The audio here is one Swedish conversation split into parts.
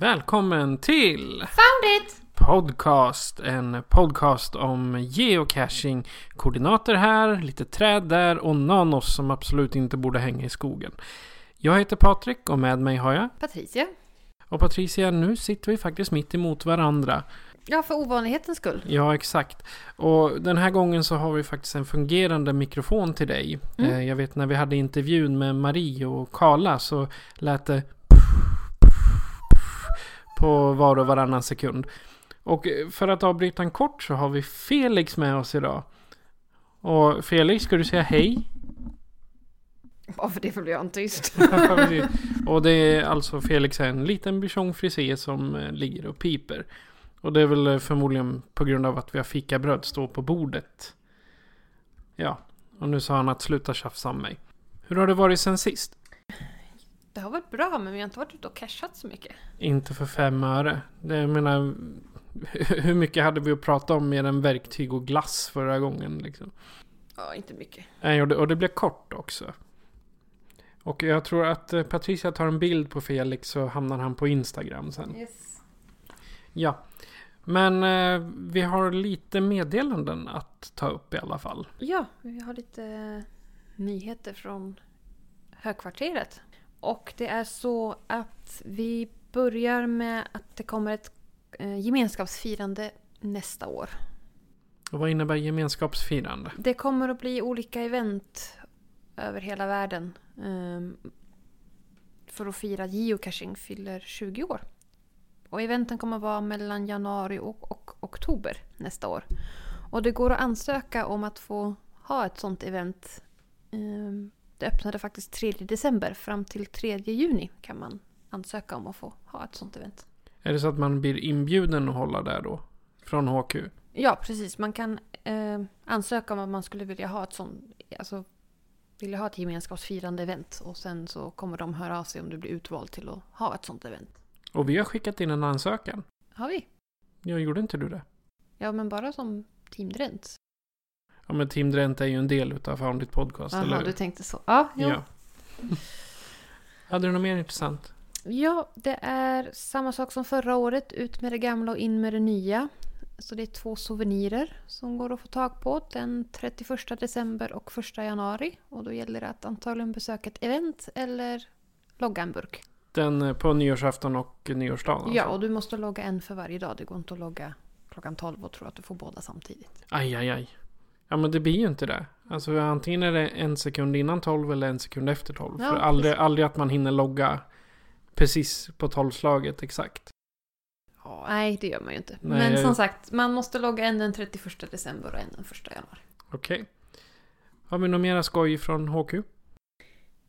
Välkommen till Found it! Podcast. En podcast om geocaching. Koordinater här, lite träd där och nanos som absolut inte borde hänga i skogen. Jag heter Patrik och med mig har jag. Patricia. Och Patricia, nu sitter vi faktiskt mitt emot varandra. Ja, för ovanlighetens skull. Ja, exakt. Och den här gången så har vi faktiskt en fungerande mikrofon till dig. Mm. Eh, Jag vet när vi hade intervjun med Marie och Karla så lät det på var och varannan sekund. Och för att avbryta en kort så har vi Felix med oss idag. Och Felix, ska du säga hej? Bara för det får bli jag tyst. och det är alltså Felix är en liten bichon frisé som eh, ligger och piper. Och det är väl eh, förmodligen på grund av att vi har fikabröd stå på bordet. Ja, och nu sa han att sluta tjafsa om mig. Hur har det varit sen sist? Det har varit bra, men vi har inte varit ute och cashat så mycket. Inte för fem öre. Det, jag menar, hur mycket hade vi att prata om mer än verktyg och glass förra gången liksom? Ja, inte mycket. Nej, och det, och det blev kort också. Och jag tror att eh, Patricia tar en bild på Felix så hamnar han på Instagram sen. Yes. Ja. Men eh, vi har lite meddelanden att ta upp i alla fall. Ja, vi har lite nyheter från högkvarteret. Och det är så att vi börjar med att det kommer ett eh, gemenskapsfirande nästa år. Och vad innebär gemenskapsfirande? Det kommer att bli olika event över hela världen. ehm, för att fira geocaching fyller 20 år. Och eventen kommer att vara mellan januari och, och oktober nästa år. Och det går att ansöka om att få ha ett sånt event. Det öppnade faktiskt 3 december. Fram till 3 juni kan man ansöka om att få ha ett sånt event. Är det så att man blir inbjuden att hålla där då? Från HQ? Ja, precis. Man kan eh, ansöka om att man skulle vilja ha ett sånt, alltså vilja ha ett gemenskapsfirande event och sen så kommer de höra av sig om du blir utvald till att ha ett sånt event. Och vi har skickat in en ansökan. Har vi? Jag gjorde inte du det? Ja, men bara som Team Drent. Ja men Team Drent är ju en del utav Foundit Podcast, eller Jaha, hur? du tänkte så. Ja, jo. Ja. Hade du något mer intressant? Ja, det är samma sak som förra året. Ut med det gamla och in med det nya. Så det är två souvenirer som går att få tag på den 31 december och 1 januari. Och då gäller det att antagligen besöka ett event eller logga en burk. Den eh, på nyårsafton och nyårsdagen alltså. Ja, och du måste logga en för varje dag. Det går inte att logga klockan 12 och tro att du får båda samtidigt. Aj, aj, aj. Ja men det blir ju inte det. Alltså antingen är det en sekund innan 12 eller en sekund efter 12. Ja, För aldrig, precis. aldrig att man hinner logga precis på 12-slaget exakt. Ja, nej, det gör man ju inte. Nej, Men jag- som sagt, man måste logga en den 31 december och en den 1 januari. Okej. Har vi något mera skoj från HQ?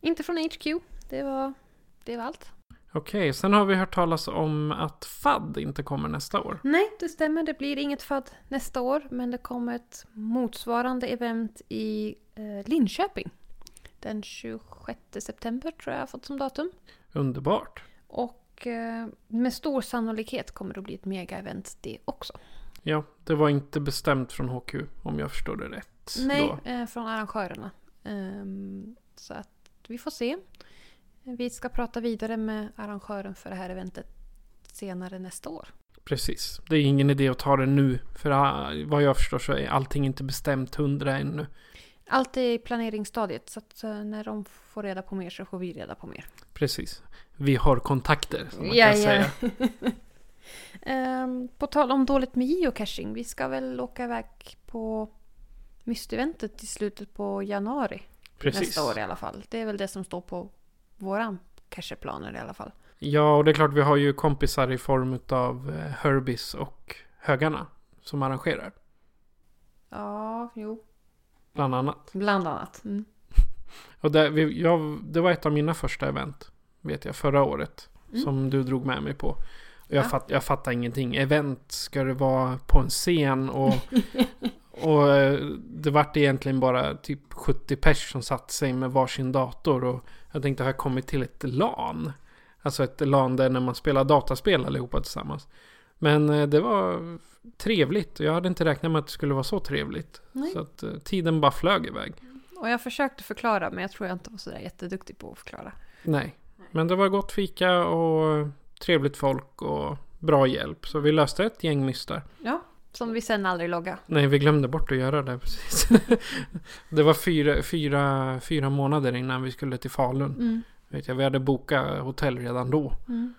Inte från HQ. Det var, det var allt. Okej, sen har vi hört talas om att FAD inte kommer nästa år. Nej, det stämmer. Det blir inget FAD nästa år. Men det kommer ett motsvarande event i eh, Linköping. Den 26 september tror jag har fått som datum. Underbart. Och eh, med stor sannolikhet kommer det att bli ett mega-event det också. Ja, det var inte bestämt från HQ om jag förstår det rätt. Nej, eh, från arrangörerna. Ehm, så att vi får se. Vi ska prata vidare med arrangören för det här eventet senare nästa år. Precis. Det är ingen idé att ta det nu. För ah, vad jag förstår så är allting inte bestämt hundra ännu. Allt är i planeringsstadiet så att eh, när de får reda på mer så får vi reda på mer. Precis. Vi har kontakter, som man Ja, kan ja. säga. Ehm, på tal om dåligt med geocaching. Vi ska väl åka iväg på Mysteventet i slutet på januari. Precis. Nästa år i alla fall. Det är väl det som står på våra cacheplaner i alla fall. Ja, och det är klart vi har ju kompisar i form av eh, Herbis och Högarna som arrangerar. Ja, jo. Bland annat. Bland annat. Mm. Och det, vi, jag, det var ett av mina första event. Vet jag, förra året. Mm. Som du drog med mig på. Och jag, Ja. fatt, jag fattar ingenting. Event ska det vara på en scen och... och eh, det vart egentligen bara typ 70 pers som satt sig med varsin dator. Och jag tänkte, har jag kommit till ett LAN? Alltså ett LAN där när man spelar dataspel allihopa tillsammans. Men eh, det var trevligt. Jag hade inte räknat med att det skulle vara så trevligt. Nej. Så att eh, tiden bara flög iväg. Och jag försökte förklara men jag tror jag inte var sådär jätteduktig på att förklara. Nej. Men det var gott fika och trevligt folk och bra hjälp. Så vi löste ett gäng mystar. Ja, som vi sen aldrig loggade. Nej, vi glömde bort att göra det precis. det var fyra, fyra, fyra månader innan vi skulle till Falun. Mm. Vet jag, vi hade bokat hotell redan då. Mm.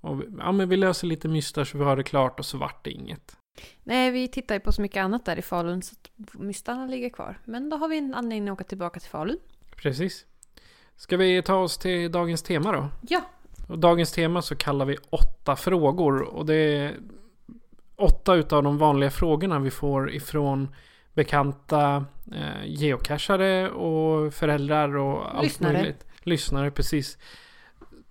Och vi, ja, men vi löser lite mystar så vi har det klart och så vart det inget. Nej, vi tittar ju på så mycket annat där i Falun så att mystarna ligger kvar. Men då har vi en anledning att åka tillbaka till Falun. Precis. Ska vi ta oss till dagens tema då? Ja, Och dagens tema så kallar vi åtta frågor. Och det är åtta utav de vanliga frågorna vi får ifrån bekanta eh, geocachare och föräldrar och allt Lyssnare. möjligt. Lyssnare, precis.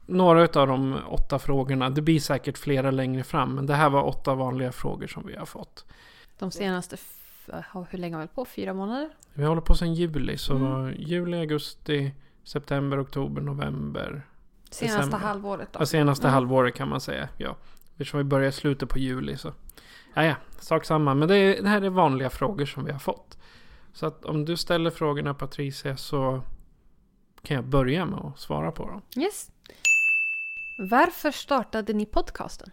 Några utav de åtta frågorna, det blir säkert flera längre fram, men det här var åtta vanliga frågor som vi har fått. de senaste... Hur länge har vi hållit på? Fyra månader? Vi håller på sedan juli, så Mm. juli, augusti, september, oktober, november. Senaste December. halvåret då. Ja, senaste Mm. halvåret kan man säga. Ja. Eftersom vi börjar i slutet på juli så. Ja, ja, sak samma. Men det, är, det här är vanliga frågor som vi har fått. Så att om du ställer frågorna Patricia så kan jag börja med att svara på dem. Yes. Varför startade ni podcasten?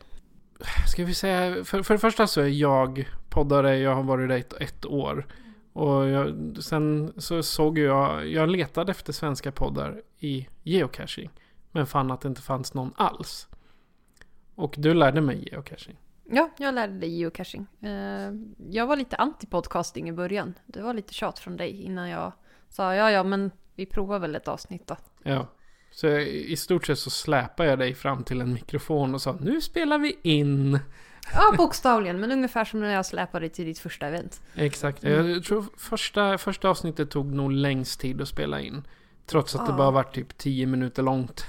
Ska vi säga, för, för det första så är jag poddare, jag har varit där ett, ett år. Och jag, sen så såg jag, jag letade efter svenska poddar i geocaching. Men fann att det inte fanns någon alls. Och du lärde mig geocaching. Ja, jag lärde dig geocaching. Eh, Jag var lite anti-podcasting i början. Det var lite tjat från dig innan jag sa ja, ja, men vi provar väl ett avsnitt då. Ja. Så jag, i stort sett så släpade jag dig fram till en mikrofon och sa nu spelar vi in. Ja, bokstavligen, men ungefär som när jag släpade dig till ditt första event. Exakt. Mm. Jag tror första, första avsnittet tog nog längst tid att spela in. Trots att det Ja. bara var typ 10 minuter långt.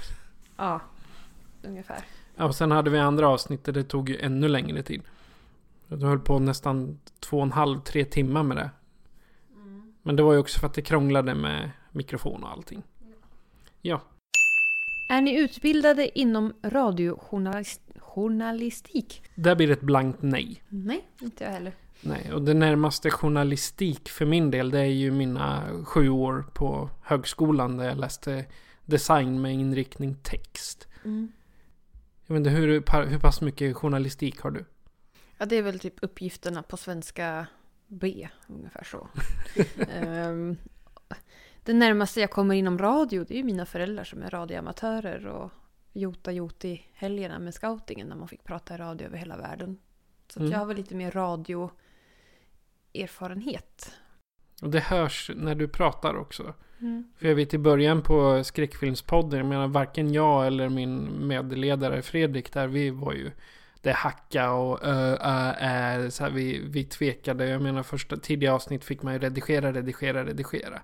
Ja, ungefär. Ja, och sen hade vi andra avsnitt där det tog ännu längre tid. Du höll på nästan två och en halv, tre timmar med det. Men det var ju också för att det krånglade med mikrofon och allting. Ja, Är ni utbildade inom radiojournalistik? där blir det ett blankt nej. Nej, inte jag heller. Nej, och det närmaste journalistik för min del det är ju mina sju år på högskolan där jag läste design med inriktning text. Mm. Jag vet inte, hur, hur pass mycket journalistik har du? Ja, det är väl typ uppgifterna på svenska B, ungefär så. Ehm, det närmaste jag kommer inom radio, det är ju mina föräldrar som är radioamatörer och jota jot i helgerna med scoutingen när man fick prata i radio över hela världen. Så Mm. jag har väl lite mer radioerfarenhet. Och det hörs när du pratar också. Mm. För jag vet i början på skräckfilmspodden, jag menar varken jag eller min medledare Fredrik där, vi var ju det hacka och ö, ö, ä, så här, vi, vi tvekade. Jag menar första tidiga avsnitt fick man ju redigera, redigera, redigera.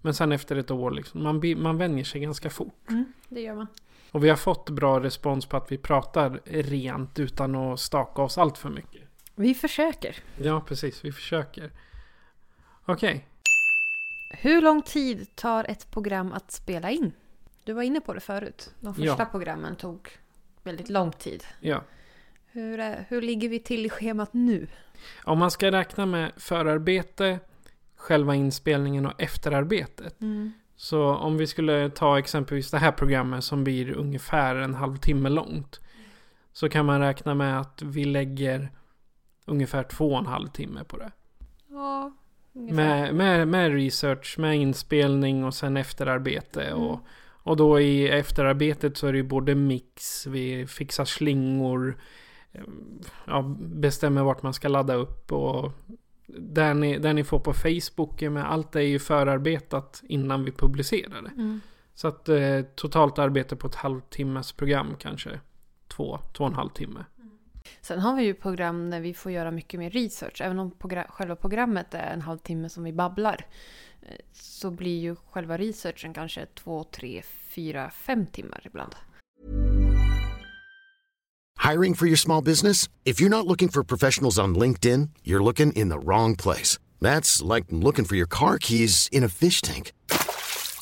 Men sen efter ett år liksom, man, man vänjer sig ganska fort. Mm, det gör man. Och vi har fått bra respons på att vi pratar rent utan att staka oss allt för mycket. Vi försöker. Ja, precis. Vi försöker. Okej. Hur lång tid tar ett program att spela in? Du var inne på det förut. De första Ja. programmen tog väldigt lång tid. Ja. Hur, är, hur ligger vi till i schemat nu? Om man ska räkna med förarbete, själva inspelningen och efterarbetet. Mm. Så om vi skulle ta exempelvis det här programmet som blir ungefär en halvtimme långt. Så kan man räkna med att vi lägger ungefär två och en halv timme på det. Ja. Med, med, med research, med inspelning och sen efterarbete. Mm. Och, och då i efterarbetet så är det ju både mix, vi fixar slingor, eh, ja, bestämmer vart man ska ladda upp och där ni, där ni får på Facebook, med allt är ju förarbetat innan vi publicerar det. Mm. Så att eh, totalt arbete på ett halvtimmes program kanske två, två och en halv timme. Sen har vi ju program där vi får göra mycket mer research. Även om progra- själva programmet är en halvtimme som vi babblar. Eh, så blir ju själva researchen kanske två, tre, fyra, fem timmar ibland. Hiring for your small business? If you're not looking for professionals on LinkedIn, you're looking in the wrong place. That's like looking for your car keys in a fish tank.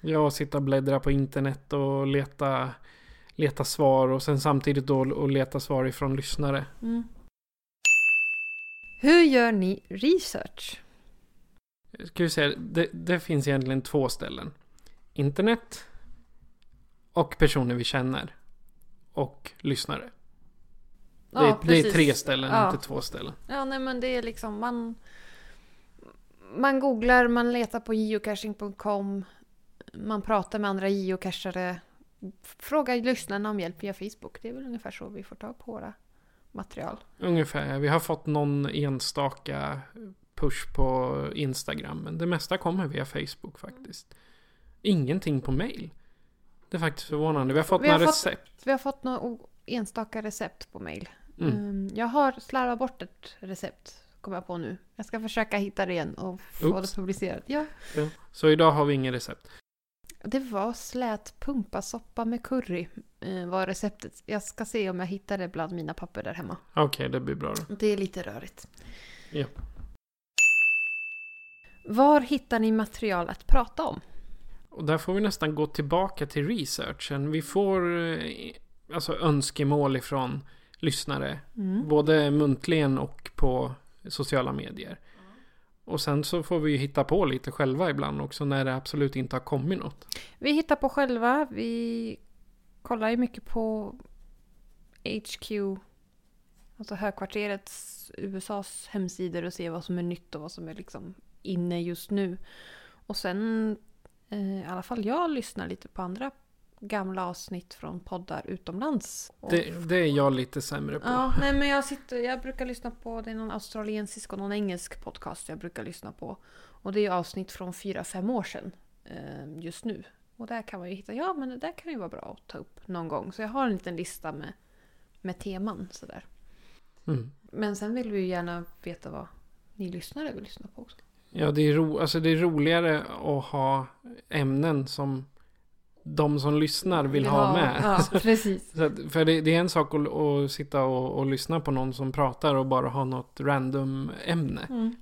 Jag sitta och bläddra på internet och leta, leta svar och sen samtidigt då och leta svar ifrån lyssnare. Hur gör ni research? Ska vi säga, det, det finns egentligen två ställen. Internet och personer vi känner. Och lyssnare. Det, Ja, är, det är tre ställen, Ja. inte två ställen. Ja, nej men det är liksom man... Man googlar, man letar på geocaching.com. Man pratar med andra geocachare. Frågar lyssnarna om hjälp via Facebook. Det är väl ungefär så vi får tag på våra material. Ungefär. Vi har fått någon enstaka push på Instagram. Men det mesta kommer via Facebook faktiskt. Ingenting på mail. Det är faktiskt förvånande. Vi har fått Vi har några fått- recept. Vi har fått några enstaka recept på mail. Mm. Ehm, Jag har slarvat bort ett recept, kommer jag på nu. Jag ska försöka hitta det igen och få Oops. det publicerat. Ja. Ja. Så idag har vi ingen recept. Det var slät pumpasoppa med curry, eh, var receptet. Jag ska se om jag hittar det bland mina papper där hemma. Okej, det blir bra då. Det är lite rörigt. Ja. Var hittar ni material att prata om? Och där får vi nästan gå tillbaka till researchen. Vi får eh, alltså önskemål ifrån lyssnare. Både muntligen och på sociala medier. Och sen så får vi ju hitta på lite själva ibland också när det absolut inte har kommit något. Vi hittar på själva. Vi kollar ju mycket på HQ, alltså högkvarterets, USAs hemsidor och ser vad som är nytt och vad som är liksom inne just nu. Och sen, eh, i alla fall jag lyssnar lite på andra gamla avsnitt från poddar utomlands. Det, det är jag lite sämre på. Ja, nej men jag, sitter, jag brukar lyssna på, det är någon australiensisk och någon engelsk podcast jag brukar lyssna på. Och det är avsnitt från fyra fem år sedan eh, just nu. Och där kan man ju hitta, ja men det där kan ju vara bra att ta upp någon gång. Så jag har en liten lista med, med teman sådär. Mm. Men sen vill vi ju gärna veta vad ni lyssnare vill lyssna på också. Ja, det är, ro, alltså det är roligare att ha ämnen som de som lyssnar vill ha med. Ja, precis. Att, för det, det är en sak att, att sitta och, och lyssna på någon som pratar och bara ha något random ämne. Mm.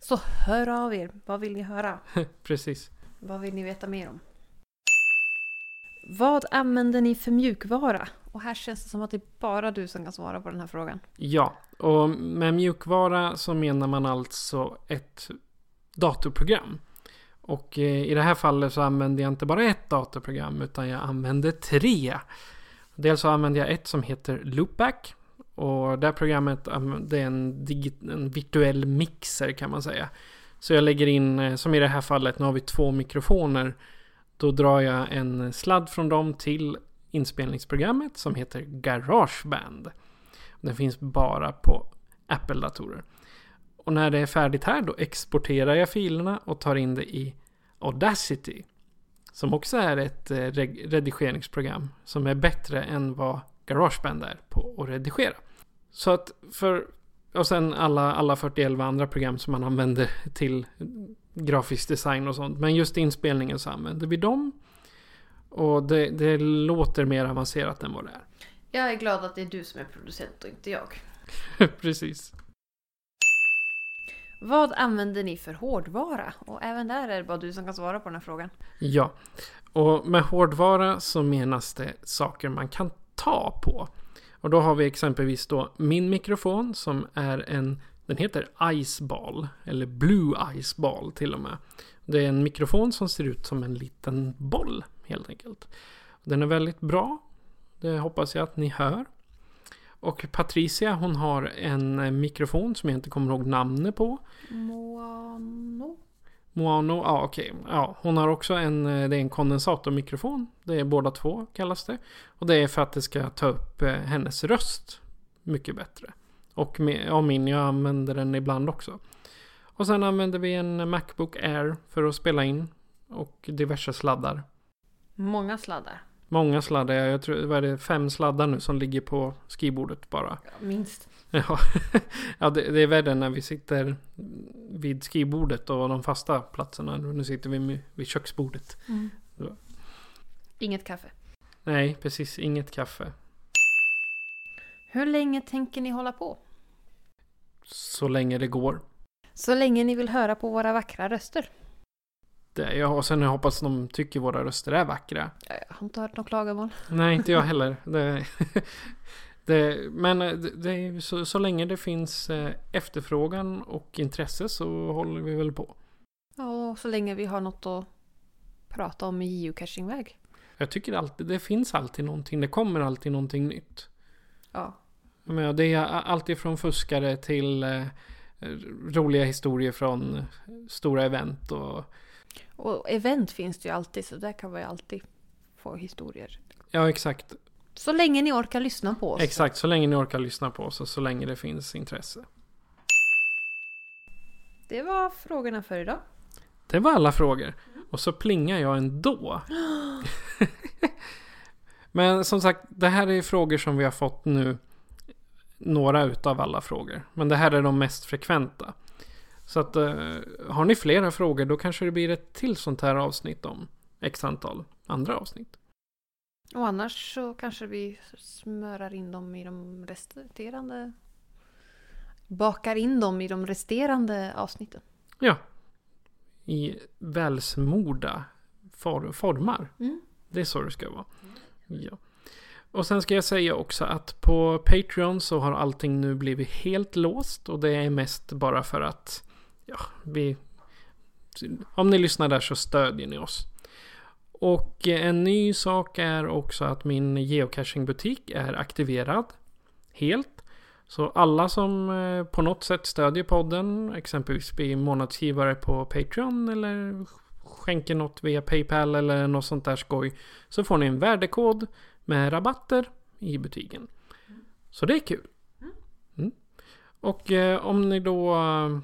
Så hör av er, vad vill ni höra? Precis. Vad vill ni veta mer om? Vad använder ni för mjukvara? Och här känns det som att det är bara du som kan svara på den här frågan. Ja, och med mjukvara så menar man alltså ett datorprogram. Och eh, i det här fallet så använder jag inte bara ett datorprogram utan jag använder tre. Dels så använder jag ett som heter Loopback. Och det här programmet det är en, en virtuell mixer kan man säga. Så jag lägger in, eh, som i det här fallet, nu har vi två mikrofoner. Då drar jag en sladd från dem till inspelningsprogrammet som heter Garageband. Den finns bara på Apple-datorer. Och när det är färdigt här då exporterar jag filerna och tar in det i Audacity. Som också är ett eh, redigeringsprogram som är bättre än vad Garageband är på att redigera. Så att för Och sen alla, alla 41 andra program som man använder till grafisk design och sånt. Men just inspelningen så använder vi dem. Och det, det låter mer avancerat än vad det är. Jag är glad att det är du som är producent och inte jag. Precis. Vad använder ni för hårdvara? Och även där är det bara du som kan svara på den här frågan. Ja, och med hårdvara så menas det saker man kan ta på. Och då har vi exempelvis då min mikrofon som är en, den heter Iceball, eller Blue Iceball till och med. Det är en mikrofon som ser ut som en liten boll helt enkelt. Den är väldigt bra, det hoppas jag att ni hör. Och Patricia hon har en mikrofon som jag inte kommer ihåg namnet på. Moano? Moano, ja okej. Ja, hon har också en, det är en kondensatormikrofon. Det är båda två kallas det. Och det är för att det ska ta upp eh, hennes röst mycket bättre. Och med, ja, min, jag använder den ibland också. Och sen använder vi en Macbook Air för att spela in. Och diverse sladdar. Många sladdar. Många sladdar, jag tror vad är det fem sladdar nu som ligger på skrivbordet bara. Ja, minst. Ja, ja det, det är värre när vi sitter vid skrivbordet och de fasta platserna. Nu sitter vi vid köksbordet. Mm. Inget kaffe. Nej, precis. Inget kaffe. Hur länge tänker ni hålla på? Så länge det går. Så länge ni vill höra på våra vackra röster. Ja, och sen jag hoppas de tycker våra röster är vackra. Jag har inte hört något klagomål. Nej, inte jag heller. Det, det, men det, det, så, så länge det finns eh, efterfrågan och intresse så håller vi väl på. Ja, och så länge vi har något att prata om i geocachingväg. Jag tycker alltid, det finns alltid någonting. Det kommer alltid någonting nytt. Ja. Menar, det är alltid från fuskare till eh, roliga historier från stora event och Och event finns det ju alltid, så där kan man ju alltid få historier. Ja, exakt. Så länge ni orkar lyssna på oss. Exakt, så länge ni orkar lyssna på oss och så länge det finns intresse. Det var frågorna för idag. Det var alla frågor. Och så plingar jag ändå. Men som sagt, det här är frågor som vi har fått nu. Några utav alla frågor. Men det här är de mest frekventa. Så att uh, har ni flera frågor då kanske det blir ett till sånt här avsnitt om x antal andra avsnitt. Och annars så kanske vi smörar in dem i de resterande... Bakar in dem i de resterande avsnitten. Ja. I välsmorda for formar. Mm. Det är så det ska vara. Ja. Och sen ska jag säga också att på Patreon så har allting nu blivit helt låst. Och det är mest bara för att ja, vi... Om ni lyssnar där så stödjer ni oss. Och en ny sak är också att min geocachingbutik är aktiverad helt. Så alla som eh, på något sätt stödjer podden, exempelvis blir månadsgivare på Patreon eller skänker något via Paypal eller något sånt där skoj. Så får ni en värdekod med rabatter i butiken. Så det är kul. Mm. Och eh, om ni då eh,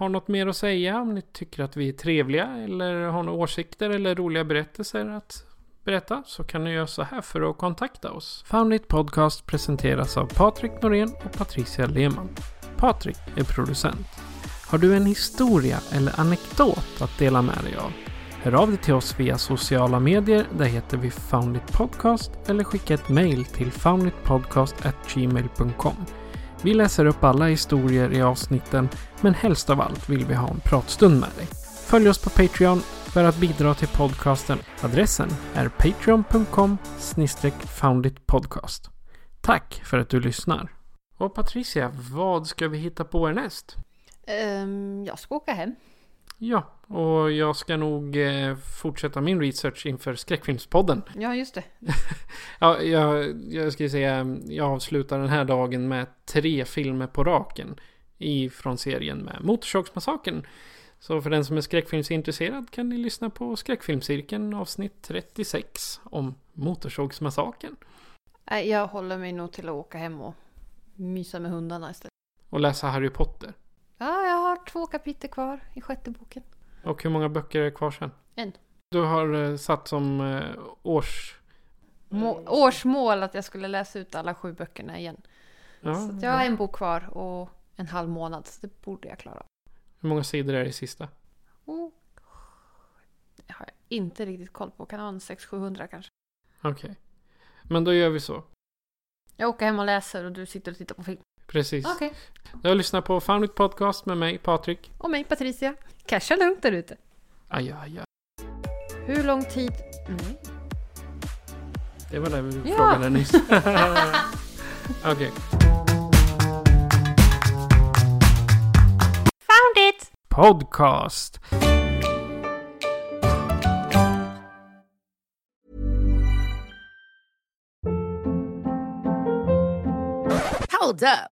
har något mer att säga, om ni tycker att vi är trevliga eller har några åsikter eller roliga berättelser att berätta så kan ni göra så här för att kontakta oss. Foundit Podcast presenteras av Patrik Norén och Patricia Lehmann. Patrik är producent. Har du en historia eller anekdot att dela med dig av? Hör av dig till oss via sociala medier, där heter vi Foundit Podcast eller skicka ett mail till founditpodcast.gmail.com. Vi läser upp alla historier i avsnitten, men helst av allt vill vi ha en pratstund med dig. Följ oss på Patreon för att bidra till podcasten. Adressen är patreon.com founditpodcast. Tack för att du lyssnar. Och Patricia, vad ska vi hitta på härnäst? Um, jag ska åka hem. Ja, och jag ska nog eh, fortsätta min research inför skräckfilmspodden. Ja, just det. Ja, jag, jag ska säga, jag avslutar den här dagen med tre filmer på raken. Ifrån serien med Motorsågsmassakern. Så för den som är skräckfilmsintresserad kan ni lyssna på Skräckfilmscirkeln avsnitt 36 om Motorsågsmassakern. Jag håller mig nog till att åka hem och mysa med hundarna istället. Och läsa Harry Potter. Ja, jag har två kapitel kvar i sjätte boken. Och hur många böcker är kvar sen? En. Du har eh, satt som eh, års... Må- årsmål att jag skulle läsa ut alla sju böckerna igen. Ja, Så att jag har en bok kvar och en halv månad. Så det borde jag klara. Hur många sidor är det i sista? Oh. Det har jag inte riktigt koll på. Kan vara en 600-700 kanske? Okej. Men då gör vi så. Jag åker hem och läser och du sitter och tittar på film. Precis. Okej. Du har lyssnat på Found It Podcast med mig, Patrik. Och mig Patricia. Casha lugnt där ute. Aj, aj, aj. Hur lång tid... Mm. Det var det vi Ja. frågade nyss. Okej. Found it! Podcast. Hold up.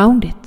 Found it.